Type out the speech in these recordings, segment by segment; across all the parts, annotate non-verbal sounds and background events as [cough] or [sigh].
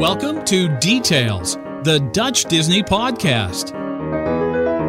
Welcome to Details, the Dutch Disney podcast.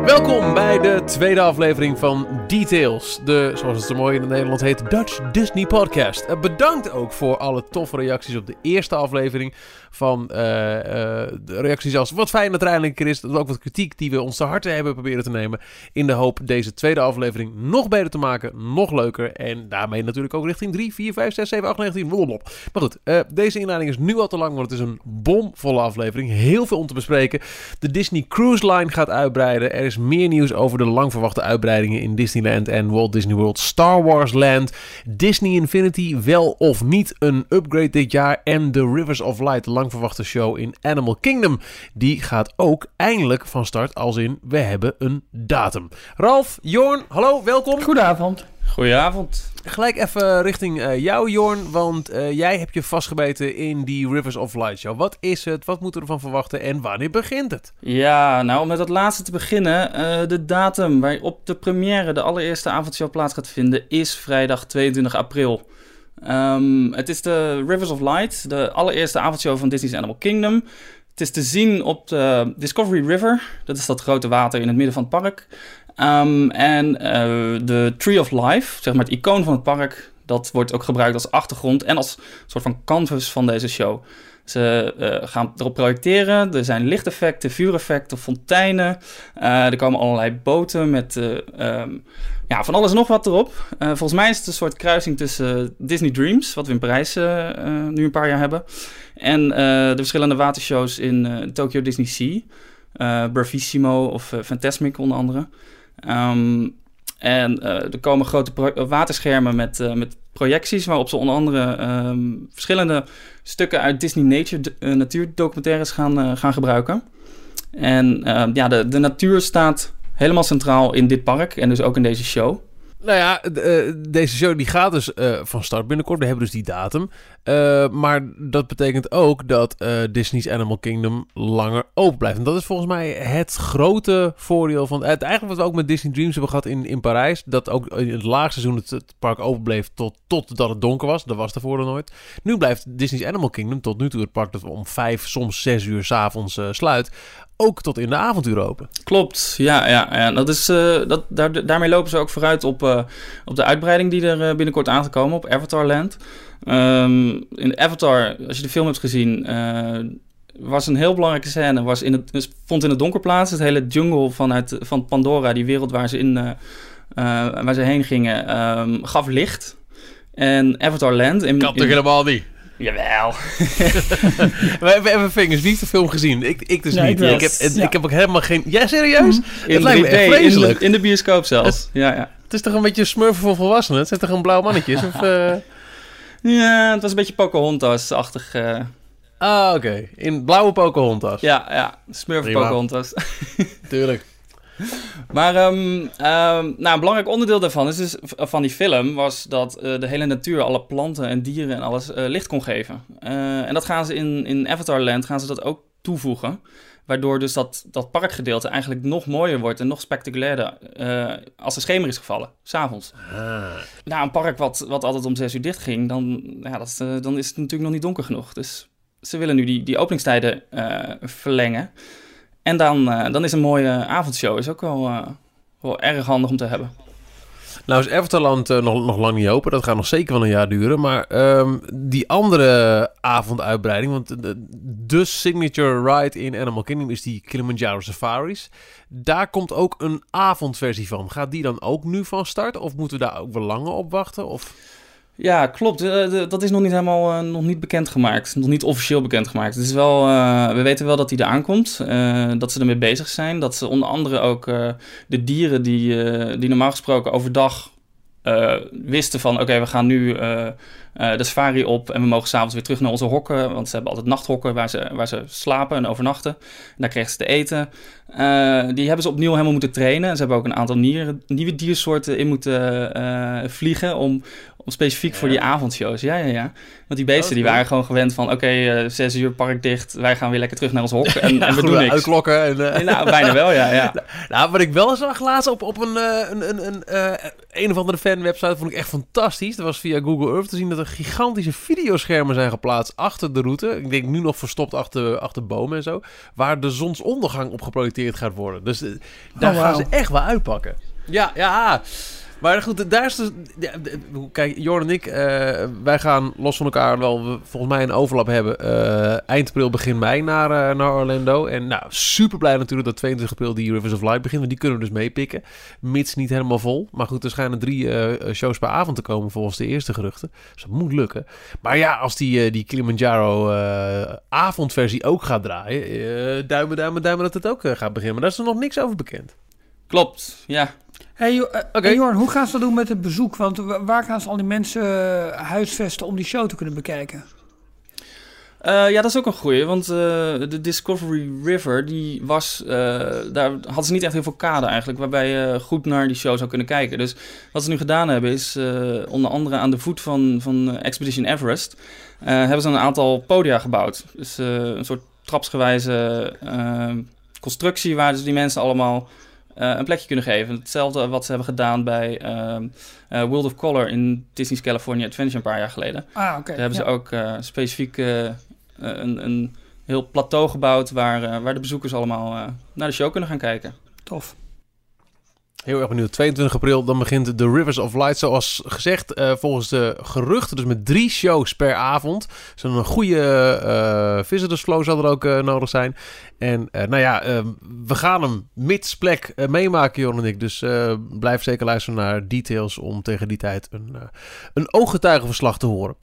Welkom bij de tweede aflevering van Details, de, zoals het zo mooi in het Nederlands heet, Dutch Disney Podcast. Eh, bedankt ook voor alle toffe reacties op de eerste aflevering. Van eh, eh, de reacties als wat fijn dat er eindelijk een is. Dat ook wat kritiek die we ons te harte hebben proberen te nemen. In de hoop deze tweede aflevering nog beter te maken, nog leuker. En daarmee natuurlijk ook richting 3, 4, 5, 6, 7, 8, 9, 10. Blablabla. Maar goed, deze inleiding is nu al te lang, want het is een bomvolle aflevering. Heel veel om te bespreken. De Disney Cruise Line gaat uitbreiden. Er is meer nieuws over de lang verwachte uitbreidingen in Disneyland en Walt Disney World Star Wars Land. Disney Infinity wel of niet een upgrade dit jaar. En The Rivers of Light, de lang verwachte show in Animal Kingdom. Die gaat ook eindelijk van start als in we hebben een datum. Ralf, Jorn, hallo, welkom. Goedenavond. Goedenavond. Gelijk even richting eh, jou, Jorn, want eh, jij hebt je vastgebeten in die Rivers of Light show. Wat is het? Wat moeten we ervan verwachten en wanneer begint het? Ja, nou om met dat laatste te beginnen. eh, de datum waarop de première, de allereerste avondshow plaats gaat vinden, is vrijdag 22 april. Ehm, het is de Rivers of Light, de allereerste avondshow van Disney's Animal Kingdom. Het is te zien op de Discovery River. Dat is dat grote water in het midden van het park. Ehm, en eh, de Tree of Life, zeg maar het icoon van het park, dat wordt ook gebruikt als achtergrond en als soort van canvas van deze show. Ze eh, gaan erop projecteren. Er zijn lichteffecten, vuureffecten, fonteinen. Eh, er komen allerlei boten met eh, ehm, ja, van alles en nog wat erop. Volgens mij is het een soort kruising tussen Disney Dreams, wat we in Parijs nu een paar jaar hebben, en de verschillende watershows in Tokyo Disney Sea. Bravissimo of Fantasmic onder andere. Ehm, en eh, er komen grote eh, waterschermen met, eh, met projecties waarop ze onder andere ehm, verschillende stukken uit Disney Nature natuurdocumentaires gaan, gaan gebruiken. En ehm, ja, de, de natuur staat helemaal centraal in dit park en dus ook in deze show. Nou ja, eh, deze show die gaat dus eh, van start binnenkort. We hebben dus die datum. Eh, maar dat betekent ook dat Disney's Animal Kingdom langer open blijft. En dat is volgens mij het grote voordeel van... Het, eigenlijk wat we ook met Disney Dreams hebben gehad in, in Parijs. Dat ook in het laagseizoen het, park open bleef tot, totdat het donker was. Dat was daarvoor nog nooit. Nu blijft Disney's Animal Kingdom tot nu toe het park dat om vijf, soms zes uur s'avonds avonds sluit. Ook tot in de avontuur open. Klopt, ja, ja, ja. Dat is, dat, daar, daarmee lopen ze ook vooruit op, op de uitbreiding die er eh, binnenkort aan gaat komen op Avatar Land. Ehm, in Avatar, als je de film hebt gezien, eh, was een heel belangrijke scène. Was in het, vond in het donker plaats. Het hele jungle vanuit, van Pandora, die wereld waar ze, in, eh, waar ze heen gingen, ehm, gaf licht. En Avatar Land... In, in- helemaal niet? Jawel. [laughs] We hebben even vingers. Wie heeft de film gezien? Ik, ik dus niet. ik heb, Ja. ik heb ook helemaal geen... Ja, serieus? In Het lijkt me 3D, echt in de, vreselijk. in de bioscoop zelfs. Ja, ja. Het is toch een beetje smurfen voor volwassenen? Het zijn toch een blauw mannetjes? Of, eh? Ja, het was een beetje Pocahontas-achtig. eh, Ah, oké. In blauwe Pocahontas. ja, ja, Smurf Prima. Pocahontas. [laughs] tuurlijk. [laughs] maar ehm, ehm, nou, een belangrijk onderdeel daarvan is dus, v- van die film was dat eh, de hele natuur, alle planten en dieren en alles eh, licht kon geven. Eh, en dat gaan ze in, in Avatar Land gaan ze dat ook toevoegen. Waardoor dus dat, dat parkgedeelte eigenlijk nog mooier wordt en nog spectaculairder eh, als de schemer is gevallen, s'avonds. Ah. Nou, een park wat, wat altijd om zes uur dicht ging, dan, ja, dat is, eh, dan is het natuurlijk nog niet donker genoeg. Dus ze willen nu die, die openingstijden eh, verlengen. En dan, eh, dan is een mooie avondshow is ook wel, eh, wel erg handig om te hebben. Nou is Everterland eh, nog, nog lang niet open. Dat gaat nog zeker wel een jaar duren. Maar ehm, die andere avonduitbreiding... Want de, de signature ride in Animal Kingdom is die Kilimanjaro Safaris. Daar komt ook een avondversie van. Gaat die dan ook nu van start? Of moeten we daar ook wel langer op wachten? Of... Ja, klopt. Eh, dat is nog niet helemaal eh, nog niet bekendgemaakt. Nog niet officieel bekendgemaakt. Het is wel, eh, we weten wel dat die er aankomt. eh, dat ze ermee bezig zijn. Dat ze onder andere ook de dieren die, die normaal gesproken overdag wisten van... oké, we gaan nu de safari op en we mogen s'avonds weer terug naar onze hokken. Want ze hebben altijd nachthokken waar ze, waar ze slapen en overnachten. En daar kregen ze te eten. Eh, die hebben ze opnieuw helemaal moeten trainen. Ze hebben ook een aantal nieren, nieuwe diersoorten in moeten eh, vliegen... om om specifiek voor die avondshows. Ja, ja, ja. Want die beesten die cool. waren gewoon gewend van... oké, eh, zes uur park dicht. Wij gaan weer lekker terug naar ons hok. En, [laughs] en we doen niks. Uitklokken. En, eh, Nou, bijna wel, ja. ja. [laughs] Nou, wat ik wel zag laatst op, op een, eh, een, een, een, eh, een of andere fanwebsite, vond ik echt fantastisch. Dat was via Google Earth te zien dat er gigantische videoschermen zijn geplaatst achter de route. Ik denk nu nog verstopt achter, achter bomen en zo. Waar de zonsondergang op geprojecteerd gaat worden. Dus eh, daar Oh, gaan ze echt wel uitpakken. Ja, ja. Maar goed, daar is dus... Kijk, Jorn en ik, eh, wij gaan los van elkaar wel we volgens mij een overlap hebben. eh, eind april, begin mei naar, eh, naar Orlando. En nou, super blij natuurlijk dat 22 april die Rivers of Light begint. Want die kunnen we dus meepikken. Mits niet helemaal vol. Maar goed, er schijnen drie shows per avond te komen volgens de eerste geruchten. Dus dat moet lukken. Maar ja, als die, die Kilimanjaro avondversie ook gaat draaien... duimen, duimen, duimen dat het ook gaat beginnen. Maar daar is er nog niks over bekend. Klopt, ja. Hey, eh, Oké. hey, Jorn, hoe gaan ze dat doen met het bezoek? Want wa- waar gaan ze al die mensen eh, huisvesten om die show te kunnen bekijken? Eh, ja, dat is ook een goeie, want de Discovery River, die was, daar hadden ze niet echt heel veel kade eigenlijk, waarbij je goed naar die show zou kunnen kijken. Dus wat ze nu gedaan hebben is, onder andere aan de voet van, van Expedition Everest, hebben ze een aantal podia gebouwd. Dus een soort trapsgewijze constructie waar dus die mensen allemaal een plekje kunnen geven. Hetzelfde wat ze hebben gedaan bij ehm, eh, World of Color in Disney's California Adventure een paar jaar geleden. Ah, oké. Daar hebben ja. ze ook eh, specifiek eh, eh, een, een heel plateau gebouwd waar, eh, waar de bezoekers allemaal eh, naar de show kunnen gaan kijken. Tof. Heel erg benieuwd. 22 april, dan begint de Rivers of Light. Zoals gezegd, eh, volgens de geruchten, dus met drie shows per avond. Dus een goede eh visitors flow zal er ook eh, nodig zijn. En nou ja, we gaan hem mits plek meemaken, Jon en ik. Dus blijf zeker luisteren naar details om tegen die tijd een, een ooggetuigenverslag te horen.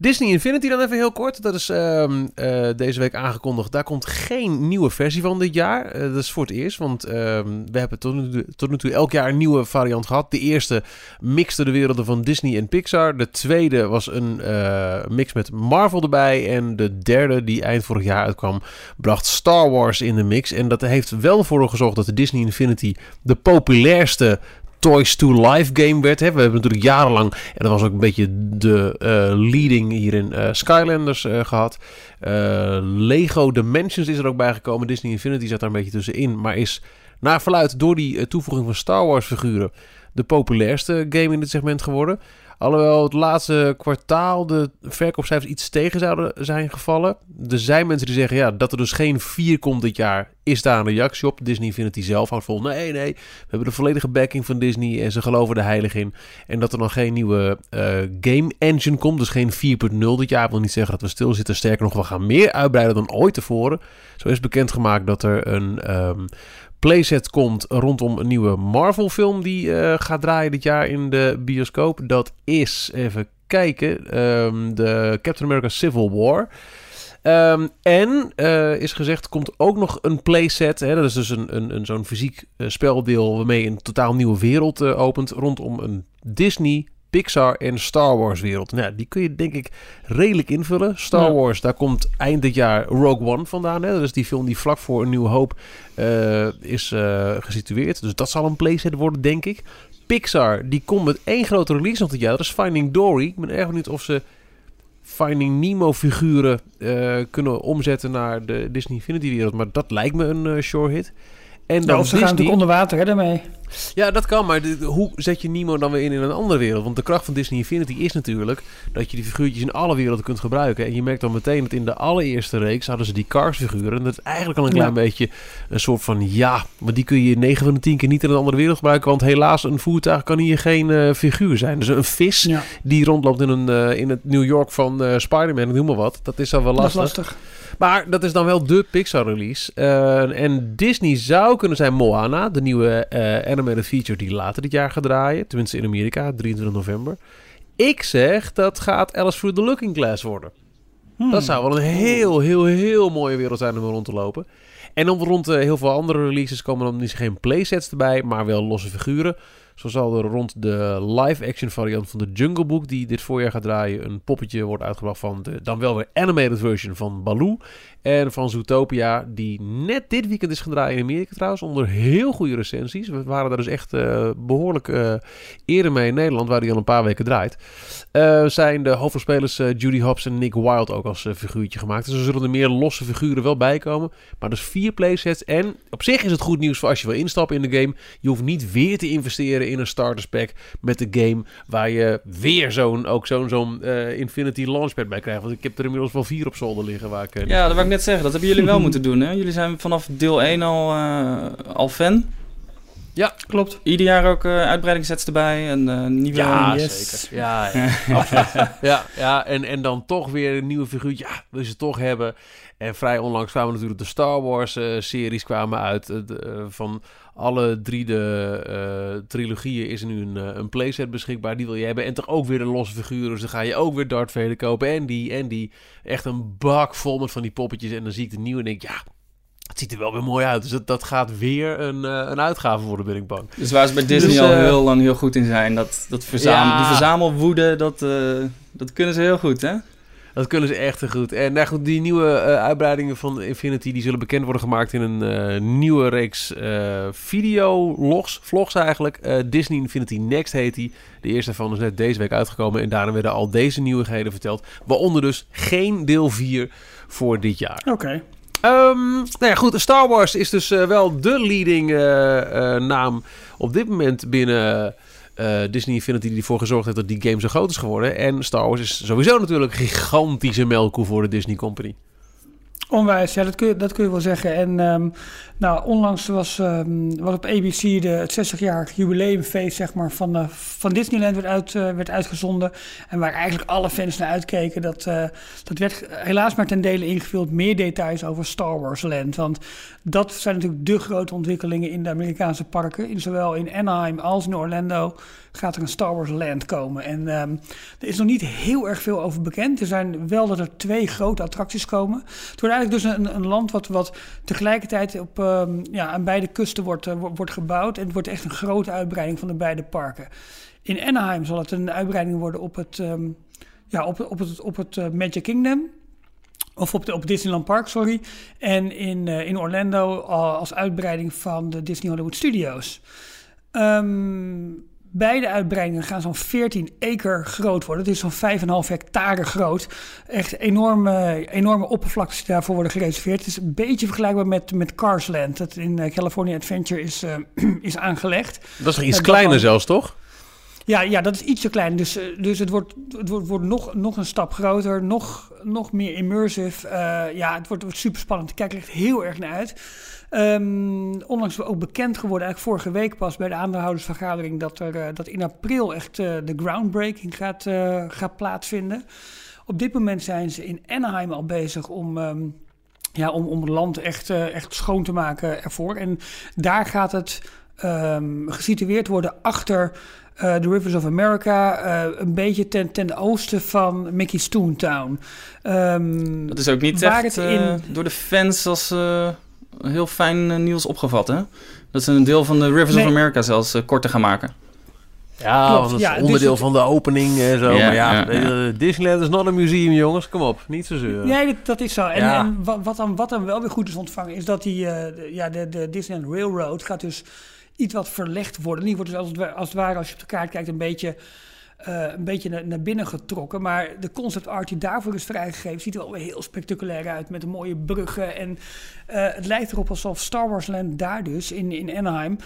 Disney Infinity dan even heel kort. Dat is ehm, eh, deze week aangekondigd. Daar komt geen nieuwe versie van dit jaar. Eh, dat is voor het eerst, want ehm, we hebben tot nu, toe, tot nu toe elk jaar een nieuwe variant gehad. De eerste mixte de werelden van Disney en Pixar. De tweede was een eh, mix met Marvel erbij. En de derde, die eind vorig jaar uitkwam, bracht Star Wars in de mix. En dat heeft wel voor gezorgd dat de Disney Infinity de populairste Toys to Life game werd. Hè. We hebben natuurlijk jarenlang, en dat was ook een beetje de eh, leading hier in eh, Skylanders eh, gehad. Eh, Lego Dimensions is er ook bijgekomen. Disney Infinity zat daar een beetje tussenin. Maar is naar verluid door die toevoeging van Star Wars figuren de populairste game in dit segment geworden. Alhoewel het laatste kwartaal de verkoopcijfers iets tegen zouden zijn gevallen. Er zijn mensen die zeggen ja, dat er dus geen 4 komt dit jaar. Is daar een reactie op? Disney Infinity zelf houdt vol. Nee, nee. We hebben de volledige backing van Disney en ze geloven er heilig in. En dat er nog geen nieuwe eh, game engine komt. Dus geen 4.0 dit jaar. wil niet zeggen dat we stilzitten. Sterker nog, we gaan meer uitbreiden dan ooit tevoren. Zo is bekendgemaakt dat er een ehm, playset komt rondom een nieuwe Marvel film die eh, gaat draaien dit jaar in de bioscoop. Dat is, even kijken, ehm, de Captain America Civil War. Ehm, en eh, is gezegd, komt ook nog een playset. Hè, dat is dus een, een, een, zo'n fysiek eh, speldeel waarmee een totaal nieuwe wereld opent rondom een Disney, Pixar en Star Wars wereld. Nou, die kun je denk ik redelijk invullen. Star Ja. Wars, daar komt eind dit jaar Rogue One vandaan. Hè? Dat is die film die vlak voor Een Nieuwe Hoop eh, is eh, gesitueerd. Dus dat zal een playset worden, denk ik. Pixar, die komt met één grote release nog dit jaar. Dat is Finding Dory. Ik ben erg benieuwd of ze Finding Nemo figuren eh, kunnen omzetten naar de Disney Infinity wereld. Maar dat lijkt me een sure hit. En dan Ja, of ze gaan natuurlijk onder water hè, daarmee. Ja, dat kan, maar de- hoe zet je Nemo dan weer in in een andere wereld? Want de kracht van Disney Infinity is natuurlijk dat je die figuurtjes in alle werelden kunt gebruiken. En je merkt dan meteen dat in de allereerste reeks hadden ze die Cars figuren. En dat is eigenlijk al een klein Ja. beetje een soort van ja, maar die kun je 9 van de 10 keer niet in een andere wereld gebruiken. Want helaas, een voertuig kan hier geen eh, figuur zijn. Dus een vis Ja, die rondloopt in, een, eh, in het New York van eh Spider-Man, noem maar wat. Dat is dan wel dat is lastig. Maar dat is dan wel de Pixar-release. Eh, en Disney zou kunnen zijn Moana, de nieuwe eh animated feature die later dit jaar gaat draaien. Tenminste in Amerika, 23 november. Ik zeg dat gaat Alice Through the Looking Glass worden. Hmm. Dat zou wel een heel, heel, heel mooie wereld zijn om er rond te lopen. En dan rond eh, heel veel andere releases komen dan niet geen playsets erbij, maar wel losse figuren. Zo zal er rond de live-action variant van de Jungle Book, die dit voorjaar gaat draaien, een poppetje wordt uitgebracht van de dan wel weer animated version van Baloo. En van Zootopia, die net dit weekend is gaan draaien in Amerika trouwens, onder heel goede recensies. We waren daar dus echt eh, behoorlijk eh, eerder mee in Nederland, waar die al een paar weken draait. Eh, zijn de hoofdrolspelers Judy Hopps en Nick Wilde ook als figuurtje gemaakt. Dus er zullen er meer losse figuren wel bij komen. Maar dus vier playsets. En op zich is het goed nieuws voor als je wil instappen in de game. Je hoeft niet weer te investeren in een starters pack met de game. Waar je weer zo'n ook zo'n zo'n Infinity Launchpad bij krijgt. Want ik heb er inmiddels wel vier op zolder liggen. Waar ik, Ja, dat zeggen. Dat hebben jullie wel [laughs] moeten doen. Hè? Jullie zijn vanaf deel 1 al, eh, al fan. Ja, Klopt. Ieder jaar ook eh uitbreidingssets erbij. En eh, nieuwe... Ja, yes. zeker. Ja, ja, [laughs] ja, ja en, en dan toch weer een nieuwe figuurtje. Ja, wil je ze toch hebben. En vrij onlangs kwamen natuurlijk de Star Wars eh, series kwamen uit. De, van alle drie de eh, trilogieën is er nu een, eh, een playset beschikbaar. Die wil je hebben. En toch ook weer een losse figuur. Dus dan ga je ook weer Darth Vader kopen. En die, en die. Echt een bak vol met van die poppetjes. En dan zie ik de nieuwe en denk ik, ja... Het ziet er wel weer mooi uit. Dus dat, dat gaat weer een, eh, een uitgave worden, ben ik bang. Dus waar ze bij Disney Dus, al eh, heel lang heel goed in zijn. Dat, dat verzamel, Ja. Die verzamelwoede, dat, eh, dat kunnen ze heel goed, hè? Dat kunnen ze echt te goed. En nou goed, die nieuwe eh, uitbreidingen van Infinity... die zullen bekend worden gemaakt in een eh, nieuwe reeks eh videologs, vlogs eigenlijk. Eh, Disney Infinity Next heet die. De eerste van is net deze week uitgekomen. En daarna werden al deze nieuwigheden verteld. Waaronder dus geen deel 4 voor dit jaar. Oké. Ehm, nou ja, goed. Star Wars is dus eh, wel de leading eh, eh, naam op dit moment binnen Disney Infinity... die ervoor gezorgd heeft dat die game zo groot is geworden. En Star Wars is sowieso natuurlijk een gigantische melkkoe voor de Disney Company. Onwijs, ja, dat kun je, dat kun je wel zeggen. En ehm, nou, onlangs was, ehm, was op ABC de, het 60-jarig jubileumfeest zeg maar, van, eh, van Disneyland werd, uit, eh, werd uitgezonden. En waar eigenlijk alle fans naar uitkeken. Dat, eh, dat werd helaas maar ten dele ingevuld. Meer details over Star Wars Land. Want dat zijn natuurlijk de grote ontwikkelingen in de Amerikaanse parken. In, zowel in Anaheim als in Orlando gaat er een Star Wars Land komen. En ehm, er is nog niet heel erg veel over bekend. Er zijn wel dat er twee grote attracties komen. Het dus een, een land wat, wat tegelijkertijd op, ehm, ja, aan beide kusten wordt, eh, wo- wordt gebouwd. En het wordt echt een grote uitbreiding van de beide parken. In Anaheim zal het een uitbreiding worden op het, ehm, ja, op, op het, op het eh, Magic Kingdom. Of op, de, op Disneyland Park, sorry. En in, eh, in Orlando al als uitbreiding van de Disney Hollywood Studios. Ehm, beide uitbreidingen gaan zo'n 14 acre groot worden. Het is zo'n 5,5 hectare groot. Echt enorme, enorme oppervlaktes die daarvoor worden gereserveerd. Het is een beetje vergelijkbaar met, met Carsland. Dat in eh, California Adventure is, eh, [clears throat] is aangelegd. Dat is iets dat kleiner zelfs, toch? Ja, ja, dat is ietsje kleiner. Dus, eh, dus het wordt, het wordt, wordt nog, nog een stap groter, nog, nog meer immersive. Eh, ja, het wordt, super spannend. Ik kijk er echt heel erg naar uit. Ehm, onlangs ook bekend geworden, eigenlijk vorige week pas bij de aandeelhoudersvergadering, dat, er, eh, dat in april echt de groundbreaking gaat, gaat plaatsvinden. Op dit moment zijn ze in Anaheim al bezig om. ehm, ja, om, om het land echt, echt schoon te maken ervoor. En daar gaat het ehm, gesitueerd worden achter eh, de Rivers of America. eh, een beetje ten, ten oosten van Mickey's Toontown. Ehm, Dat is ook niet Waar echt het eh, in- door de fans als eh, heel fijn nieuws opgevat, hè? Dat ze een deel van de Rivers Nee. of America zelfs korter gaan maken. Ja, Klopt, want dat is ja, dus onderdeel van de opening en zo. Ja, maar ja, Disneyland is not een museum, jongens. Kom op, niet zo zeuren. Nee, dat, dat is zo. En, Ja. en wat, wat, dan, wat dan wel weer goed is ontvangen, is dat die, eh, de, ja, de, de Disneyland Railroad gaat dus iets wat verlegd worden. Die wordt dus als het, als ware, als je op de kaart kijkt, een beetje, eh, een beetje naar, naar binnen getrokken. Maar de concept art die daarvoor is vrijgegeven, ziet er wel heel spectaculair uit. Met mooie bruggen. En eh, het lijkt erop alsof Star Wars Land daar dus, in, in Anaheim,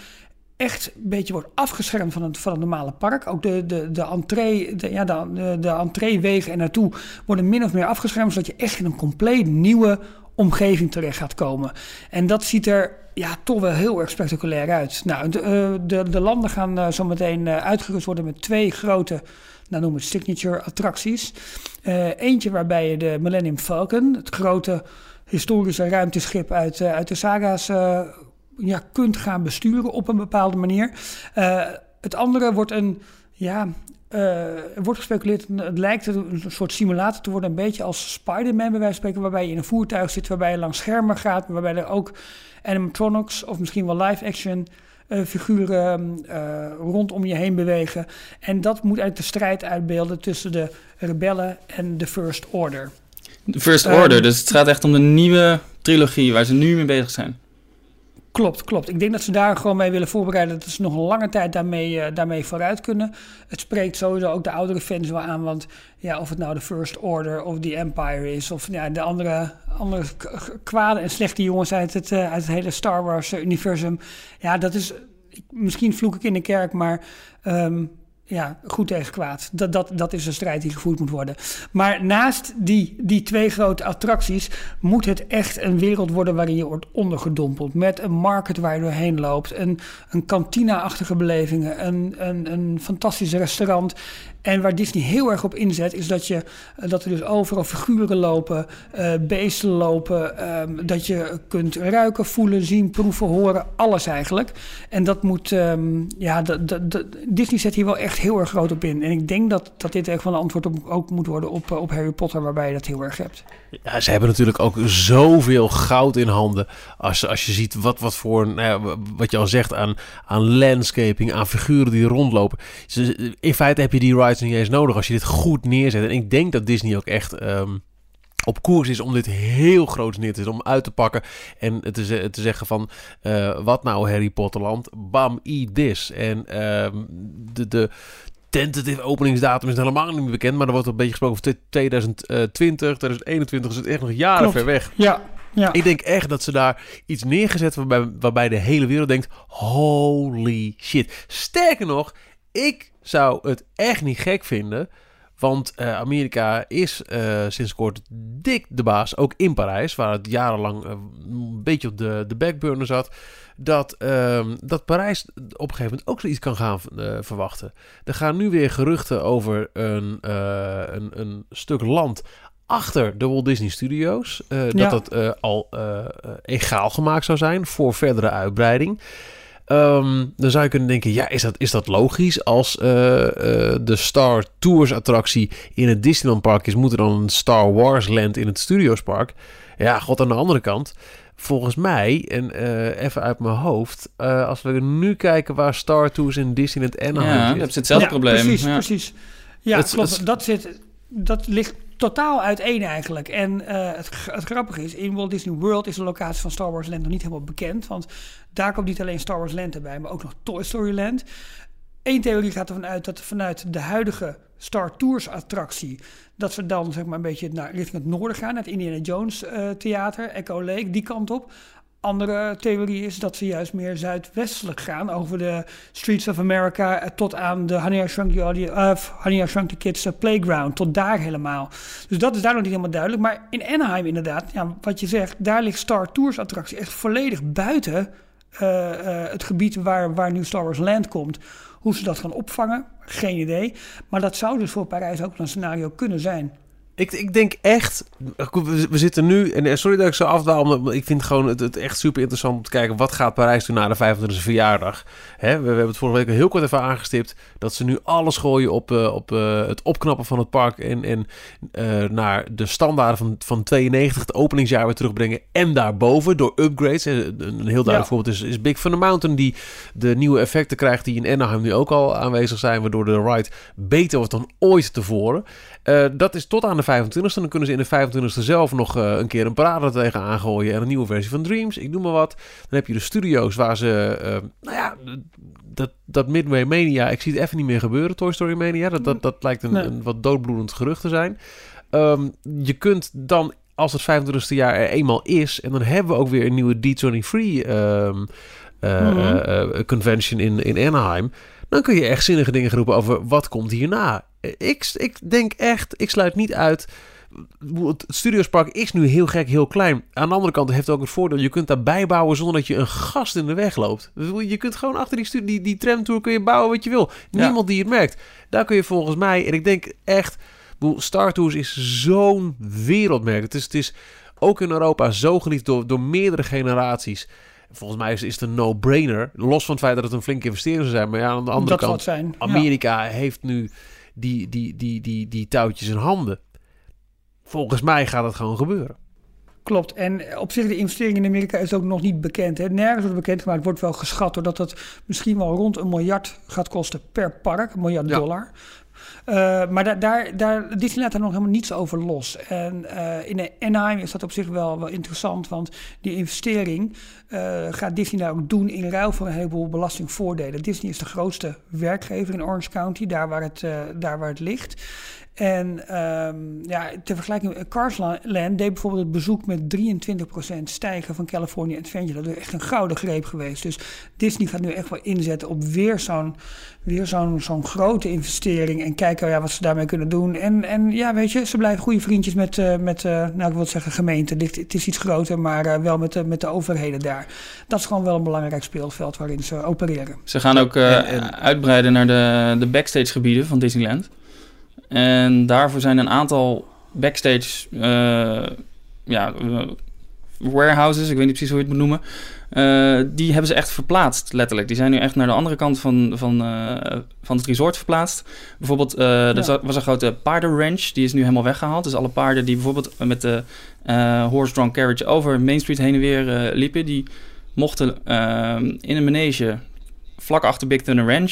echt een beetje wordt afgeschermd van het, van het normale park. Ook de, de, de, entree, de, ja, de, de, entreewegen er naartoe worden min of meer afgeschermd, zodat je echt in een compleet nieuwe omgeving terecht gaat komen. En dat ziet er ja, toch wel heel erg spectaculair uit. Nou, de, eh, de, de landen gaan eh, zo meteen eh, uitgerust worden met twee grote, nou noem het signature attracties. Eentje waarbij je de Millennium Falcon, het grote historische ruimteschip uit, uit de saga's, ja, kunt gaan besturen op een bepaalde manier. Het andere wordt een, ja, wordt gespeculeerd, het lijkt een soort simulator te worden, een beetje als Spider-Man bij wijze van spreken, waarbij je in een voertuig zit, waarbij je langs schermen gaat, waarbij er ook animatronics of misschien wel live-action eh, figuren eh, rondom je heen bewegen. En dat moet uit de strijd uitbeelden tussen de rebellen en de First Order. De First Ehm, Order, dus het gaat echt om de nieuwe trilogie waar ze nu mee bezig zijn. Klopt, klopt. Ik denk dat ze daar gewoon mee willen voorbereiden. Dat ze nog een lange tijd daarmee, eh, daarmee vooruit kunnen. Het spreekt sowieso ook de oudere fans wel aan. Want ja, of het nou de First Order of The Empire is. Of ja, de andere, andere kwade en slechte jongens uit het, eh, uit het hele Star Wars-universum. Ja, dat is misschien vloek ik in de kerk, maar ehm, ja, goed tegen kwaad. Dat, dat, dat is een strijd die gevoerd moet worden. Maar naast die, die twee grote attracties moet het echt een wereld worden waarin je wordt ondergedompeld. Met een market waar je doorheen loopt, een, een kantina-achtige belevingen, een, een, een fantastisch restaurant. En waar Disney heel erg op inzet, is dat, je, eh, dat er dus overal figuren lopen, uh, beesten lopen. Um, dat je kunt ruiken, voelen, zien, proeven, horen. Alles eigenlijk. En dat moet, um, ja, Disney zet hier wel echt heel erg groot op in. En ik denk dat, dat dit echt wel een antwoord op, ook moet worden op, op Harry Potter, waarbij je dat heel erg hebt. Ja, ze hebben natuurlijk ook zoveel goud in handen. Als, als je ziet wat, wat voor, nou ja, wat je al zegt, aan, aan landscaping, aan figuren die rondlopen. In feite heb je die niet eens nodig als je dit goed neerzet. En ik denk dat Disney ook echt um, op koers is om dit heel groot neer te zetten. Om uit te pakken en te, te zeggen van... Uh, wat nou Harry Potterland? Bam, eat this. En um, de... de tentative openingsdatum is helemaal niet meer bekend. Maar er wordt een beetje gesproken over 2020, 2021. is het echt nog jaren Klopt. ver weg. Ja, ja. Ik denk echt dat ze daar iets neergezet waarbij, waarbij de hele wereld denkt: holy shit. Sterker nog, ik zou het echt niet gek vinden. Want uh, Amerika is uh, sinds kort dik de baas, ook in Parijs, waar het jarenlang uh, een beetje op de, de backburner zat. Dat, ehm, dat Parijs op een gegeven moment ook zoiets kan gaan verwachten. Er gaan nu weer geruchten over een, een, een stuk land achter de Walt Disney Studios. Uh, Ja. Dat dat uh, al uh, egaal gemaakt zou zijn voor verdere uitbreiding. Ehm, dan zou je kunnen denken, ja, is dat, is dat logisch? Als eh, eh, de Star Tours attractie in het Disneyland Park is, moet er dan een Star Wars Land in het Studios Park? Ja, god, aan de andere kant. Volgens mij, en eh, even uit mijn hoofd, eh, als we nu kijken waar Star Tours in Disneyland Anaheim Ja, zit. dat is hetzelfde ja, probleem. Precies, ja. precies. Ja, Het- klopt. het- Dat, zit, dat ligt totaal uiteen eigenlijk. En eh, het, grappige is, in Walt Disney World is de locatie van Star Wars Land nog niet helemaal bekend. Want daar komt niet alleen Star Wars Land erbij, maar ook nog Toy Story Land. Eén theorie gaat ervan uit dat vanuit de huidige Star Tours attractie... dat we dan zeg maar een beetje naar, richting het noorden gaan... naar het Indiana Jones eh, theater, Echo Lake, die kant op. Andere theorie is dat ze juist meer zuidwestelijk gaan... over de Streets of America eh, tot aan de Honey I the, eh, Kids eh, Playground. Tot daar helemaal. Dus dat is daar nog niet helemaal duidelijk. Maar in Anaheim inderdaad, ja, wat je zegt... daar ligt Star Tours attractie echt volledig buiten... het gebied waar, waar nu Star Wars Land komt. Hoe ze dat gaan opvangen, geen idee. Maar dat zou dus voor Parijs ook een scenario kunnen zijn. Ik, ik denk echt. We, zitten nu. En sorry dat ik zo afdwaal. Maar ik vind gewoon het, het echt super interessant om te kijken. Wat gaat Parijs doen na de 25e verjaardag? Hè, we, we hebben het vorige week heel kort even aangestipt. Dat ze nu alles gooien op, eh, op eh, het opknappen van het park. En, en eh, naar de standaarden van, van 92, het openingsjaar weer terugbrengen. En daarboven door upgrades. Een heel duidelijk Ja. voorbeeld is, is Big Thunder Mountain. Die de nieuwe effecten krijgt die in Anaheim nu ook al aanwezig zijn. Waardoor de ride beter wordt dan ooit tevoren. Dat is tot aan de 25e. Dan kunnen ze in de 25e zelf nog eh, een keer een parade tegen aangooien. En een nieuwe versie van Dreams. Ik noem maar wat. Dan heb je de studio's waar ze. eh, nou ja, dat, dat Midway Mania. Ik zie het even niet meer gebeuren. Toy Story Mania. Dat, dat, dat lijkt een, Nee. een wat doodbloedend gerucht te zijn. Ehm, je kunt dan. Als het 25e jaar er eenmaal is. En dan hebben we ook weer een nieuwe D23 ehm, eh, Mhm. convention in, in Anaheim. Dan kun je echt zinnige dingen roepen over wat komt hierna. Ik, ik denk echt, ik sluit niet uit. Het Studiospark is nu heel gek, heel klein. Aan de andere kant heeft het ook het voordeel... je kunt daar bijbouwen zonder dat je een gast in de weg loopt. Je kunt gewoon achter die, die, die tramtour kun je bouwen wat je wil. Ja. Niemand die het merkt. Daar kun je volgens mij... en ik denk echt... Star Tours is zo'n wereldmerk. Het is, het is ook in Europa zo geliefd door, door meerdere generaties. Volgens mij is, is het een no-brainer. Los van het feit dat het een flinke investering zou zijn. Maar ja, aan de andere dat kant... het zijn. Ja. Amerika heeft nu die, die, die, die, die touwtjes in handen. Volgens mij gaat het gewoon gebeuren. Klopt. En op zich, de investering in Amerika is ook nog niet bekend. Hè. Nergens wordt bekendgemaakt. wordt wel geschat doordat het misschien wel rond een miljard gaat kosten per park. Een miljard Ja. dollar. Eh, maar daar, daar, daar, Disney laat daar nog helemaal niets over los. En eh, in Anaheim is dat op zich wel, wel interessant, want die investering eh, gaat Disney daar ook doen in ruil voor een heleboel belastingvoordelen. Disney is de grootste werkgever in Orange County, daar waar het, daar waar het ligt. En ehm, ja, ter vergelijking, Cars Land deed bijvoorbeeld het bezoek met 23% stijgen van California Adventure. Dat is echt een gouden greep geweest. Dus Disney gaat nu echt wel inzetten op weer zo'n weer zo'n zo'n grote investering. En kijken ja, wat ze daarmee kunnen doen. En, en ja, weet je, ze blijven goede vriendjes met, uh, met uh, nou ik wil zeggen gemeente. Het is iets groter, maar uh, wel met de, met de overheden daar. Dat is gewoon wel een belangrijk speelveld waarin ze opereren. Ze gaan ook en, en... uitbreiden naar de, de backstage gebieden van Disneyland. En daarvoor zijn een aantal backstage ja, warehouses, ik weet niet precies hoe je het moet noemen. Uh, die hebben ze echt verplaatst, letterlijk. Die zijn nu echt naar de andere kant van, van, uh, van het resort verplaatst. Bijvoorbeeld, uh, ja. er was een grote paardenranch, die is nu helemaal weggehaald. Dus alle paarden die bijvoorbeeld met de horse-drawn carriage over Main Street heen en weer liepen, die mochten in een manege vlak achter Big Thunder Ranch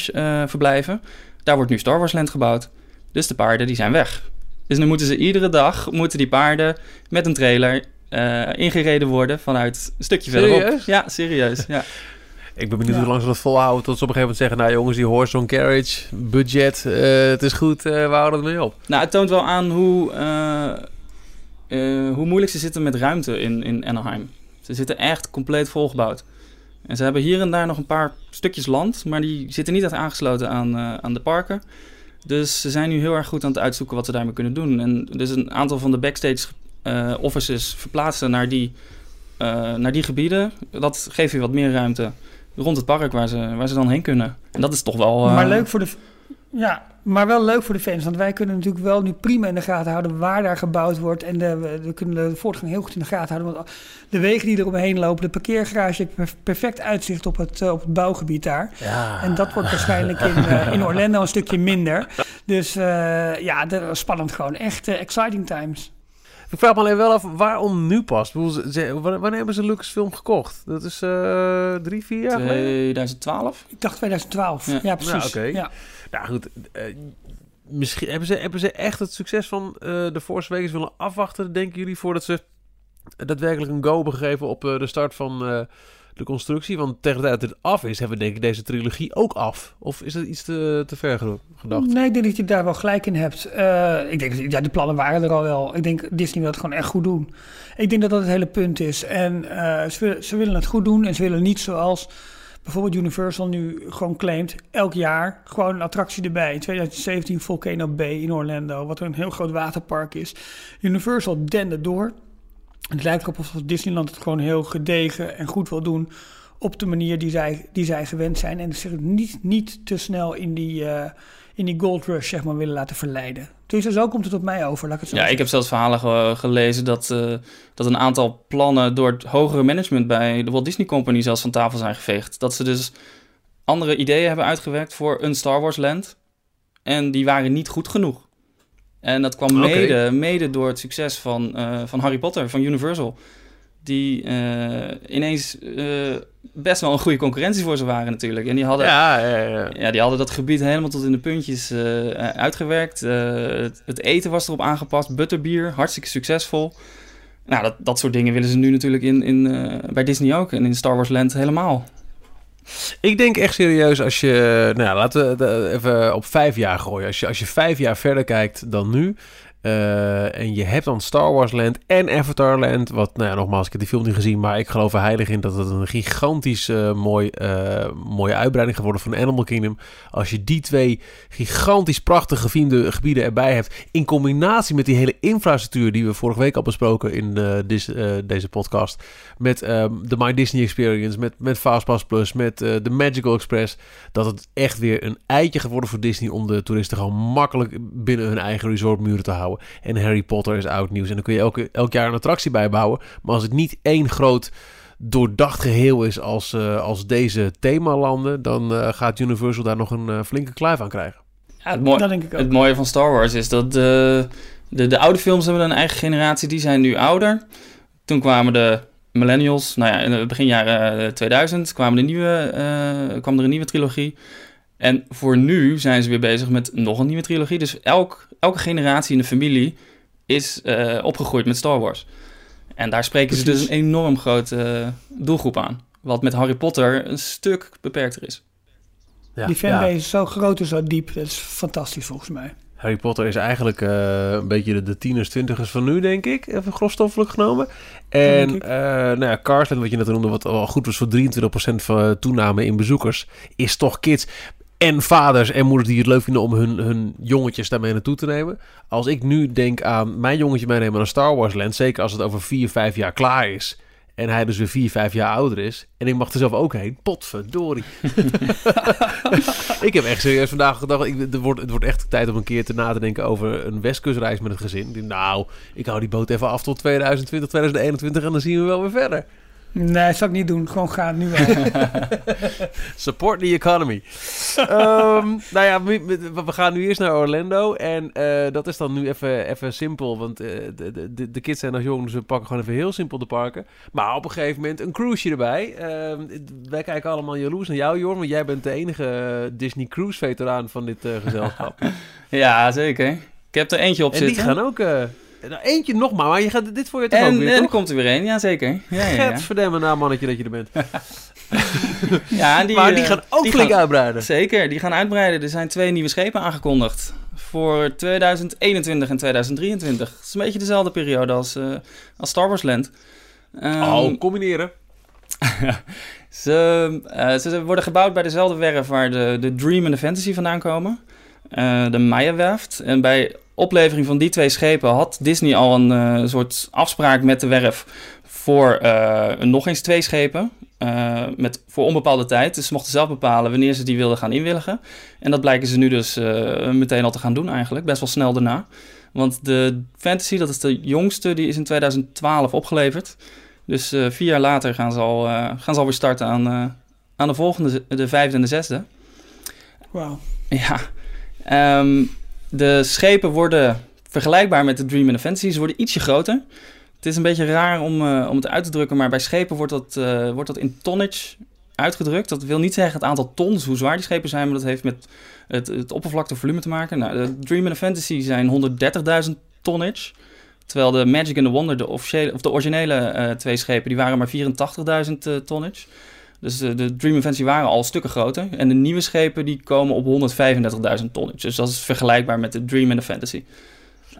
verblijven. Daar wordt nu Star Wars Land gebouwd. Dus de paarden die zijn weg. Dus nu moeten ze iedere dag, moeten die paarden met een trailer uh, ingereden worden vanuit een stukje serieus? verderop. Ja, serieus. Ja. Ik ben benieuwd ja. hoe lang ze dat volhouden tot ze op een gegeven moment zeggen... nou jongens, die horse on carriage, budget, uh, het is goed, uh, we houden het mee op. Nou, het toont wel aan hoe, hoe moeilijk ze zitten met ruimte in, in Anaheim. Ze zitten echt compleet volgebouwd. En ze hebben hier en daar nog een paar stukjes land... maar die zitten niet echt aangesloten aan, aan de parken... Dus ze zijn nu heel erg goed aan het uitzoeken wat ze daarmee kunnen doen. En dus een aantal van de backstage uh, offices verplaatsen naar die, uh, naar die gebieden. Dat geeft weer wat meer ruimte rond het park waar ze, waar ze dan heen kunnen. En dat is toch wel... Uh... Maar leuk voor de... Ja, maar wel leuk voor de fans. Want wij kunnen natuurlijk wel nu prima in de gaten houden waar daar gebouwd wordt. En de, we kunnen de voortgang heel goed in de gaten houden. Want de wegen die er omheen lopen, de parkeergarage, heeft perfect uitzicht op het, op het bouwgebied daar. Ja. En dat wordt waarschijnlijk in, uh, in [laughs] Orlando een stukje minder. Dus uh, ja, dat is spannend gewoon. Echt uh, exciting times. Ik vraag me alleen wel af waarom nu pas. Wanneer hebben ze Lucasfilm gekocht? Dat is uh, drie, vier jaar 2012? Ik dacht 2012. Ja, ja precies. Nou. Okay. Ja. Nou goed, uh, misschien hebben ze, hebben ze echt het succes van uh, de Force Awakens willen afwachten, denken jullie, voordat ze daadwerkelijk een go hebben gegeven op de start van de constructie. Want tegen de tijd dat het af is, hebben we denk ik deze trilogie ook af. Of is dat iets te, te ver gedacht? Nee, ik denk dat je daar wel gelijk in hebt. Ik denk, ja, de plannen waren er al wel. Ik denk, Disney wil het gewoon echt goed doen. Ik denk dat dat het hele punt is. En uh, ze willen het goed doen en ze willen niet zoals bijvoorbeeld Universal nu gewoon claimt, elk jaar gewoon een attractie erbij. In 2017 Volcano Bay in Orlando, wat een heel groot waterpark is. Universal dende door. Het lijkt erop alsof Disneyland het gewoon heel gedegen en goed wil doen op de manier die zij, die zij gewend zijn. En zich niet, niet te snel in die, uh, in die gold rush zeg maar, willen laten verleiden. Dus zo komt het op mij over, laat ik het zo Ja, ik heb zelfs verhalen ge gelezen dat, uh, dat een aantal plannen door het hogere management bij de Walt Disney Company zelfs van tafel zijn geveegd. Dat ze dus andere ideeën hebben uitgewerkt voor een Star Wars land. En die waren niet goed genoeg. En dat kwam mede, mede door het succes van, uh, van Harry Potter, van Universal. Die uh, ineens uh, best wel een goede concurrentie voor ze waren natuurlijk. En die hadden, ja, ja, ja. ja die hadden dat gebied helemaal tot in de puntjes uitgewerkt. Het, het, eten was erop aangepast. Butterbier, hartstikke succesvol. Nou, dat, dat soort dingen willen ze nu natuurlijk in, in, bij Disney ook. En in Star Wars Land helemaal. Ik denk echt serieus als je, nou laten we even op vijf jaar gooien. Als je, als je vijf jaar verder kijkt dan nu. Uh, en je hebt dan Star Wars Land en Avatar Land. Wat, nou ja, nogmaals, ik heb die film niet gezien. Maar ik geloof er heilig in dat het een gigantisch uh, mooi, uh, mooie uitbreiding geworden van Animal Kingdom. Als je die twee gigantisch prachtige gebieden erbij hebt. In combinatie met die hele infrastructuur die we vorige week al besproken in deze podcast. Met de My Disney Experience, met, met Fastpass Plus, met de Magical Express. Dat het echt weer een eitje geworden voor Disney om de toeristen gewoon makkelijk binnen hun eigen resortmuren te houden. En Harry Potter is oud nieuws. En dan kun je elke, elk jaar een attractie bijbouwen. Maar als het niet één groot doordacht geheel is als, uh, als deze themalanden... dan uh, gaat Universal daar nog een uh, flinke kluif aan krijgen. Ja, het, mooi, het mooie van Star Wars is dat de, de, de oude films hebben een eigen generatie. Die zijn nu ouder. Toen kwamen de millennials. Nou ja, in het begin jaren 2000 kwamen de nieuwe, kwam er een nieuwe trilogie... En voor nu zijn ze weer bezig met nog een nieuwe trilogie. Dus elk, elke generatie in de familie is uh, opgegroeid met Star Wars. En daar spreken Precies. ze dus een enorm grote uh, doelgroep aan. Wat met Harry Potter een stuk beperkter is. Ja, Die fanbase ja. is zo groot en zo diep. Dat is fantastisch volgens mij. Harry Potter is eigenlijk eh, een beetje de, de tieners, twintigers van nu, denk ik. Even grofstoffelijk genomen. En eh nou ja, Carsland, wat je net noemde, wat al goed was voor 23% van toename in bezoekers, is toch kids en vaders en moeders die het leuk vinden om hun, hun jongetjes daarmee naartoe te nemen. Als ik nu denk aan mijn jongetje meenemen naar Star Wars Land, zeker als het over 4, 5 jaar klaar is. En hij dus weer 4, 5 jaar ouder is. En ik mag er zelf ook heen. Potverdorie. [laughs] ik heb echt serieus vandaag gedacht. Ik, het, wordt, het wordt echt tijd om een keer te na te denken over een westkustreis met het gezin. Nou, ik hou die boot even af tot 2020, 2021 en dan zien we wel weer verder. Nee, dat zou ik niet doen. Gewoon gaan nu wel. [laughs] Support the economy. Ehm, nou ja, we, we- gaan nu eerst naar Orlando. En eh, dat is dan nu even, even simpel. Want eh, de, de, de kids zijn nog jong, dus we pakken gewoon even heel simpel de parken. Maar op een gegeven moment een cruiseje erbij. Ehm, wij kijken allemaal jaloers naar jou, Jorn. Want jij bent de enige eh, Disney Cruise veteraan van dit eh, gezelschap. [laughs] Ja, zeker. Ik heb er eentje op en die zitten. gaan ook... eh, nou, eentje nog maar, maar je gaat dit voor je toch en ook en weer, er toch? komt er weer een, ja zeker. Ja, ja, ja. Gadverdamme, nou mannetje dat je er bent. [laughs] ja en die, maar die eh, gaan ook flink gaan- uitbreiden. Zeker, die gaan uitbreiden. Er zijn twee nieuwe schepen aangekondigd. Voor 2021 en 2023. Het is een beetje dezelfde periode als, eh, als Star Wars Land. Ehm, Oh, combineren. [laughs] ze, eh, ze worden gebouwd bij dezelfde werf waar de, de Dream en de Fantasy vandaan komen. Eh, de Maya-werft. En bij oplevering van die twee schepen had Disney al een eh, soort afspraak met de werf voor eh, nog eens twee schepen. eh, met, voor onbepaalde tijd. Dus ze mochten zelf bepalen wanneer ze die wilden gaan inwilligen. En dat blijken ze nu dus meteen al te gaan doen eigenlijk. Best wel snel daarna. Want de Fantasy, dat is de jongste, die is in 2012 opgeleverd. Dus vier jaar later gaan ze al, gaan ze alweer starten aan, aan de volgende, de vijfde en de zesde. Wauw. Ja, Ehm, de schepen worden vergelijkbaar met de Dream en de Fantasy. Ze worden ietsje groter. Het is een beetje raar om, eh, om het uit te drukken, maar bij schepen wordt dat, eh, wordt dat in tonnage uitgedrukt. Dat wil niet zeggen het aantal ton, dus hoe zwaar die schepen zijn, maar dat heeft met het, het oppervlaktevolume te maken. Nou, de Dream en de Fantasy zijn 130.000 tonnage. Terwijl de Magic and the Wonder, de, officiële, of de originele eh, twee schepen, die waren maar 84.000 eh, tonnage. Dus de, de Dream Fantasy waren al stukken groter. En de nieuwe schepen die komen op 135.000 tonnage. Dus dat is vergelijkbaar met de Dream en de Fantasy.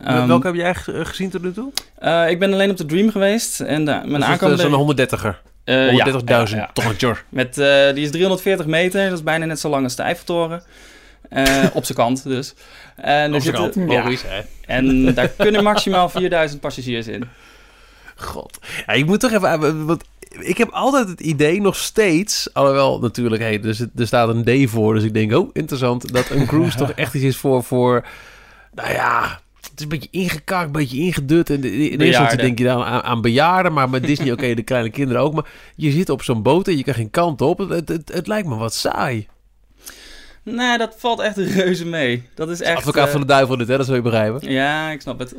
Ehm, Welke heb jij ge- gezien tot nu toe? eh, ik ben alleen op de Dream geweest. En de, mijn Dat is een 130er. eh, ja, 130.000 ja, ja. tonnetje. Met, eh, die is 340 meter. Dat is bijna net zo lang als de Eiffeltoren. Eh, op zijn kant dus. En, er Op zijn zitten- kant, ja, logisch, hè? en daar kunnen maximaal 4000 passagiers in. God. Ja, ik moet toch even... eh, Want ik heb altijd het idee nog steeds... Alhoewel natuurlijk, hey, er, zit- er staat een D voor. Dus ik denk, oh, interessant. Dat een cruise [laughs] toch echt iets is voor... voor nou ja... Het is een beetje ingekakt, een beetje ingedut. En in eerste instantie denk je dan aan, aan bejaarden. Maar met Disney, [laughs] oké, de kleine kinderen ook. Maar je zit op zo'n boot en je kan geen kant op. Het, het, het, het lijkt me wat saai. Nee, dat valt echt reuze mee. Dat is echt... Advocaat eh, van de duivel dit, hè? Dat zul je begrijpen. Ja, ik snap het.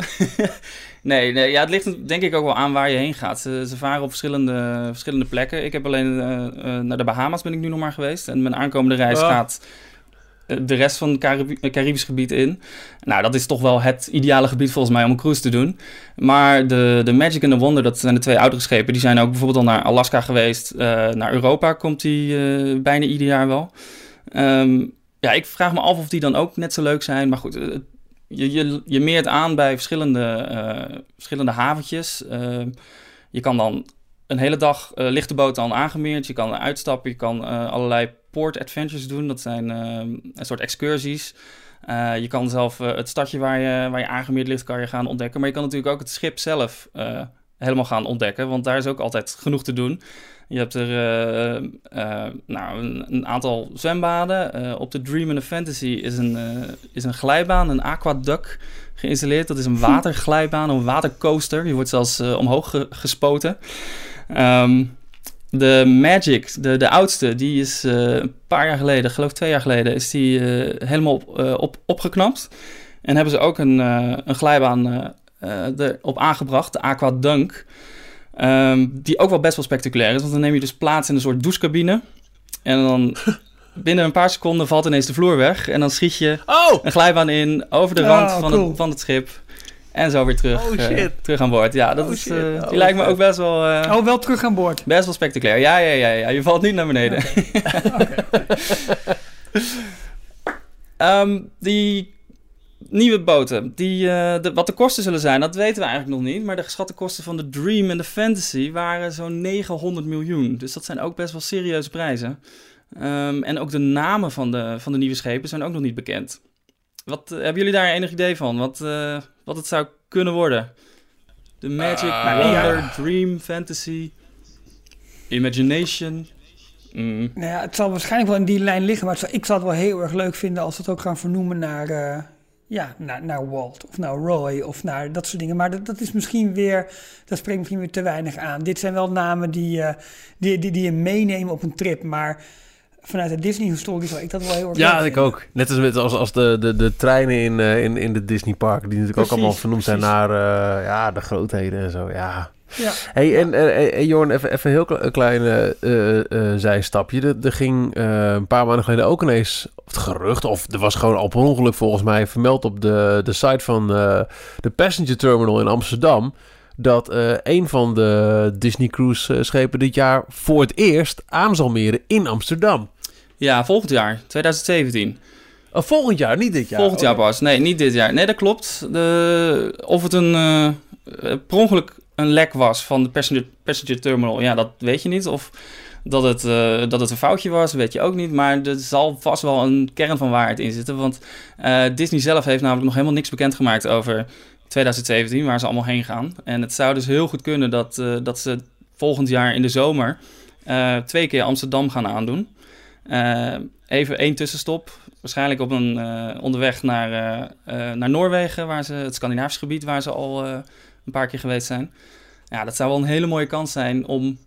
[laughs] nee, nee ja, het ligt denk ik ook wel aan waar je heen gaat. Ze, ze varen op verschillende, verschillende plekken. Ik heb alleen eh, eh, naar de Bahamas ben ik nu nog maar geweest. En mijn aankomende reis Ah. gaat de rest van het Caribi- Caribisch gebied in. Nou, dat is toch wel het ideale gebied volgens mij om een cruise te doen. Maar de, de Magic and the Wonder, dat zijn de twee oudere schepen. Die zijn ook bijvoorbeeld al naar Alaska geweest. Naar Europa komt die bijna ieder jaar wel. Ehm, ja, ik vraag me af of die dan ook net zo leuk zijn. Maar goed, eh, je, je, meert aan bij verschillende, eh, verschillende haventjes. Ehm, je kan dan een hele dag eh ligt de boot dan aangemeerd. Je kan uitstappen. Je kan allerlei port adventures doen. Dat zijn ehm, een soort excursies. Je kan zelf het stadje waar je, waar je aangemeerd ligt, kan je gaan ontdekken. Maar je kan natuurlijk ook het schip zelf helemaal gaan ontdekken. Want daar is ook altijd genoeg te doen. Je hebt er eh, eh, nou, een, een aantal zwembaden. Eh, op de Dream and the Fantasy is een, is een glijbaan, een aquaduct geïnstalleerd. Dat is een [laughs] waterglijbaan, een watercoaster. Je wordt zelfs omhoog ge- gespoten. Ehm, de Magic, de, de oudste, die is een paar jaar geleden, geloof ik twee jaar geleden, is die helemaal op, op, opgeknapt. En hebben ze ook een, een glijbaan erop aangebracht, de Aquadunk. Ehm, die ook wel best wel spectaculair is, want dan neem je dus plaats in een soort douchecabine. En dan [laughs] binnen een paar seconden valt ineens de vloer weg. En dan schiet je Oh! een glijbaan in over de Oh, rand van, cool. het, van het schip. En zo weer terug, Oh, eh, terug aan boord. Ja, dat Oh, is, eh, Oh, die lijkt me ook best wel, eh, Oh, wel terug aan boord. best wel spectaculair. Ja, ja, ja, ja, je valt niet naar beneden. [laughs] Ehm, die Nieuwe boten. Die, eh, de, wat de kosten zullen zijn, dat weten we eigenlijk nog niet. Maar de geschatte kosten van de Dream en de Fantasy waren zo'n 900 miljoen. Dus dat zijn ook best wel serieuze prijzen. Ehm, en ook de namen van de, van de nieuwe schepen zijn ook nog niet bekend. Wat, eh, hebben jullie daar enig idee van? Wat, eh, wat het zou kunnen worden? De Magic, Ah, Wonder, ja. Dream, Fantasy, Imagination. Mm. Nou ja, het zal waarschijnlijk wel in die lijn liggen, maar ik zou het wel heel erg leuk vinden als we het ook gaan vernoemen naar, eh, ja, naar, naar Walt of naar Roy of naar dat soort dingen. Maar dat, dat is misschien weer, dat spreekt misschien weer te weinig aan. Dit zijn wel namen die, eh, die, die, die je meenemen op een trip, maar vanuit de Disney-historie zou ik dat wel heel erg Ja, ik ook. Net als, met, als, als de, de, de treinen in, eh, in, in de Disney Park, die natuurlijk ook allemaal vernoemd zijn naar eh, ja, de grootheden en zo. Ja. Ja. Hey, en eh, eh, Jorn, even, even een heel kle- klein eh, eh, eh, zijstapje. Er, er ging eh, een paar maanden geleden ook ineens het gerucht, of er was gewoon al per ongeluk volgens mij vermeld op de, de site van eh, de Passenger Terminal in Amsterdam. Dat eh, een van de Disney Cruise eh, schepen dit jaar voor het eerst aan zal meren in Amsterdam. Ja, volgend jaar, 2017. Oh, volgend jaar, niet dit jaar. Volgend jaar Oh. pas. Nee, niet dit jaar. Nee, dat klopt. De, of het een eh, eh, per ongeluk een lek was van de passenger, terminal, ja, dat weet je niet. Of dat het, eh, dat het een foutje was, weet je ook niet. Maar er zal vast wel een kern van waarheid in zitten. Want eh, Disney zelf heeft namelijk nog helemaal niks bekendgemaakt over 2017, waar ze allemaal heen gaan. En het zou dus heel goed kunnen dat, eh, dat ze volgend jaar in de zomer twee keer Amsterdam gaan aandoen. Even één tussenstop. Waarschijnlijk op een onderweg naar, naar Noorwegen, waar ze, het Scandinavisch gebied, waar ze al een paar keer geweest zijn. Ja, dat zou wel een hele mooie kans zijn om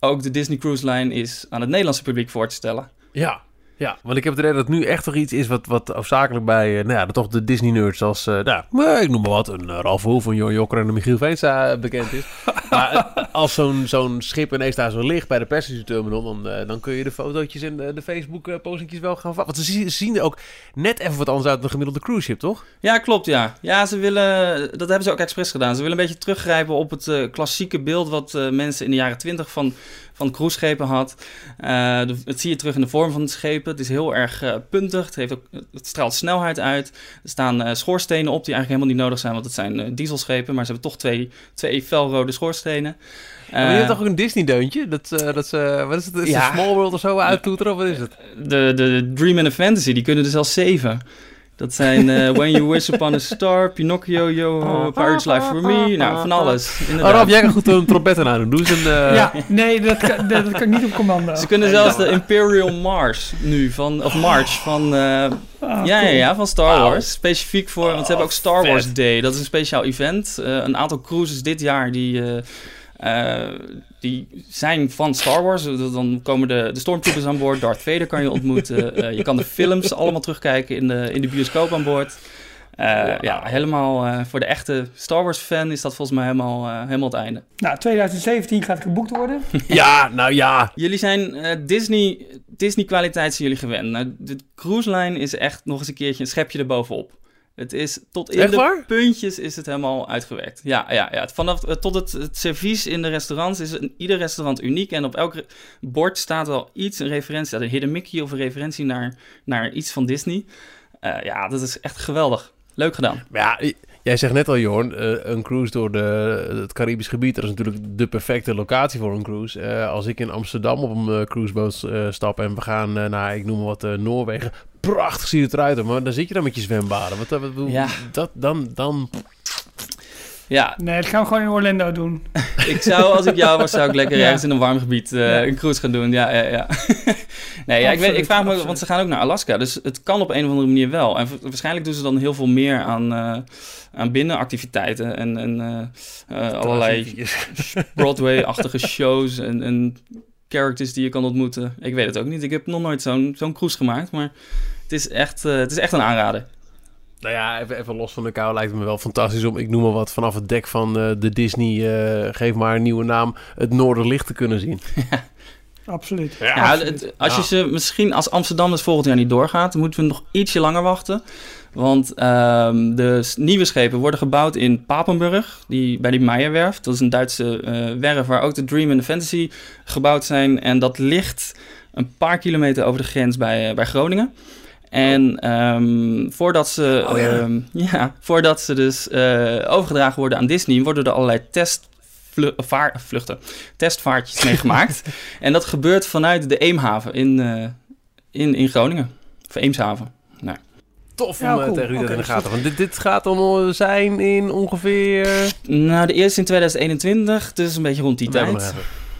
ook de Disney Cruise Line is aan het Nederlandse publiek voor te stellen. Ja, ja, want ik heb het idee dat het nu echt toch iets is wat, wat hoofdzakelijk bij eh, nou ja, toch de Disney-nerds als, eh, nou, eh, ik noem maar wat, een uh, Ralf Hoef, een Jon Jokker en een Michiel Veenstra bekend is. [laughs] maar eh, als zo'n zo'n schip ineens daar zo ligt bij de passenger terminal, dan, eh, dan kun je de fotootjes en de, de Facebook-postingjes wel gaan vatten. Want ze zien, ook net even wat anders uit dan een gemiddelde cruise ship, toch? Ja, klopt, ja. Ja, ze willen, dat hebben ze ook expres gedaan. Ze willen een beetje teruggrijpen op het eh, klassieke beeld wat eh, mensen in de jaren twintig van, van cruiseschepen had. Eh, de- het zie je terug in de vorm van de schepen. Het is heel erg eh, puntig. Het, heeft ook, het straalt snelheid uit. Er staan eh, schoorstenen op die eigenlijk helemaal niet nodig zijn, want het zijn eh, dieselschepen. Maar ze hebben toch twee, twee felrode schoorstenen. maar je hebt Eh, toch ook een Disney-deuntje? Dat, eh, dat ze, wat is het, is Ja. het Small World of zo uittoeteren, of wat is het? de, de Dream and the Fantasy, die kunnen er zelfs zeven. Dat zijn eh, When You Wish Upon a Star, Pinocchio, Yo, Pirate's Life for Me. Nou, van alles. Oh, Inderdaad. Ralf, jij kan goed een trompetten aan doen. Doe eens een... eh, Ja, nee, dat kan, dat, dat kan ik niet op commando. Ze kunnen zelfs de Imperial Mars nu, van, of March, van, eh, Ah, ja, ja, cool. ja, van Star. Wars. Specifiek voor, want ze hebben ook Star. Wars Day. Dat is een speciaal event. Eh, een aantal cruises dit jaar die, eh, eh, die zijn van Star Wars. Dan komen de, de Stormtroopers aan boord. Darth Vader kan je ontmoeten. [laughs] Eh, je kan de films allemaal terugkijken in de, in de bioscoop aan boord. Eh. Ja, helemaal eh, voor de echte Star Wars fan is dat volgens mij helemaal, helemaal het einde. Nou, 2017 gaat geboekt worden. [laughs] ja, nou ja. Jullie zijn eh, Disney, Disney kwaliteit zijn jullie gewend. Nou, de cruise line is echt nog eens een keertje een schepje erbovenop. Het is tot in Echt de waar? puntjes is het helemaal uitgewerkt. Ja, ja, ja. Vanaf eh, tot het, het servies in de restaurants is een, ieder restaurant uniek. En op elk bord staat wel iets, een referentie, een Hidden Mickey of een referentie naar, naar iets van Disney. Eh, ja, dat is echt geweldig. Leuk gedaan. Ja, jij zegt net al, Jorn, eh, een cruise door de, het Caribisch gebied, dat is natuurlijk de perfecte locatie voor een cruise. Eh, als ik in Amsterdam op een cruiseboot eh, stap en we gaan naar, ik noem maar wat, eh, Noorwegen. Prachtig ziet het eruit, maar dan zit je dan met je zwembaden. Wat, wat, wat- Ja. dat, dan, dan... Ja, Nee, dat gaan we gewoon in Orlando doen. [laughs] Ik zou, als ik jou was, zou ik lekker Ja. ergens in een warm gebied eh, Ja. een cruise gaan doen. Ja, ja, ja. [laughs] nee, ja, ik, weet, ik vraag me, absoluut. want ze gaan ook naar Alaska. Dus het kan op een of andere manier wel. En wa- waarschijnlijk doen ze dan heel veel meer aan, eh, aan binnenactiviteiten. En, en eh, allerlei [laughs] Broadway-achtige shows en, en characters die je kan ontmoeten. Ik weet het ook niet. Ik heb nog nooit zo'n zo'n cruise gemaakt. Maar is echt, eh, het is echt een aanrader. Nou ja, even, even los van de kou lijkt het me wel fantastisch om, ik noem maar wat, vanaf het dek van eh, de Disney, eh, geef maar een nieuwe naam, het Noorderlicht te kunnen zien. [laughs] Absoluut. Ja, Absoluut. het- als je Ja. ze misschien als Amsterdam dus volgend jaar niet doorgaat, dan moeten we nog ietsje langer wachten. Want ehm, de nieuwe schepen worden gebouwd in Papenburg, die, bij die Meijerwerf. Dat is een Duitse eh, werf waar ook de Dream en de Fantasy gebouwd zijn. En dat ligt een paar kilometer over de grens bij, bij Groningen. En ehm, voordat, ze, Oh ja. ehm, [laughs] ja, voordat ze dus eh, overgedragen worden aan Disney, worden er allerlei testvluchten, testvaartjes meegemaakt. [laughs] en dat gebeurt vanuit de Eemhaven in, eh, in, in Groningen. Of Eemshaven. Nou, Tof om Ja, eh, cool. tegen u dat Oké, in de dus- gaten. Want dit, dit gaat dan eh, zijn in ongeveer... nou, de eerste in 2021, dus een beetje rond die tijd.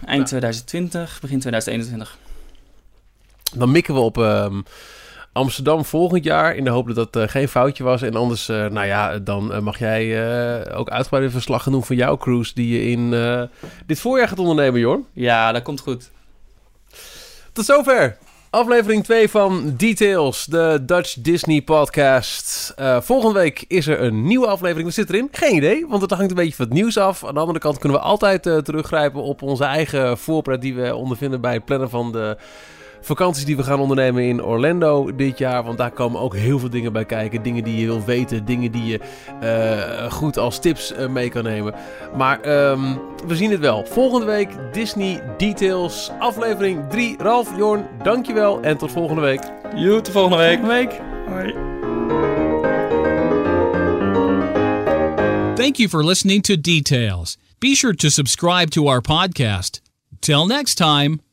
Eind Ja. 2020, begin 2021. Dan mikken we op ehm, Amsterdam volgend jaar. In de hoop dat dat eh, geen foutje was. En anders, eh, nou ja, dan eh, mag jij ook uitgebreid gaan doen van jouw cruise. Die je in dit voorjaar gaat ondernemen, Jorn. Ja, dat komt goed. Tot zover. Aflevering 2 van Details, de Dutch Disney podcast. Volgende week is er een nieuwe aflevering. Wat zit erin? Geen idee, want het hangt een beetje van het nieuws af. Aan de andere kant kunnen we altijd teruggrijpen op onze eigen voorpret die we ondervinden bij het plannen van de vakanties die we gaan ondernemen in Orlando dit jaar. Want daar komen ook heel veel dingen bij kijken. Dingen die je wil weten, dingen die je eh, goed als tips eh, mee kan nemen. Maar ehm, we zien het wel. Volgende week Disney Details, aflevering 3. Ralf, Jorn, dankjewel en tot volgende week. Joe, tot volgende week. Volgende week. Hoi. Thank you for listening to Details. Be sure to subscribe to our podcast. Till next time.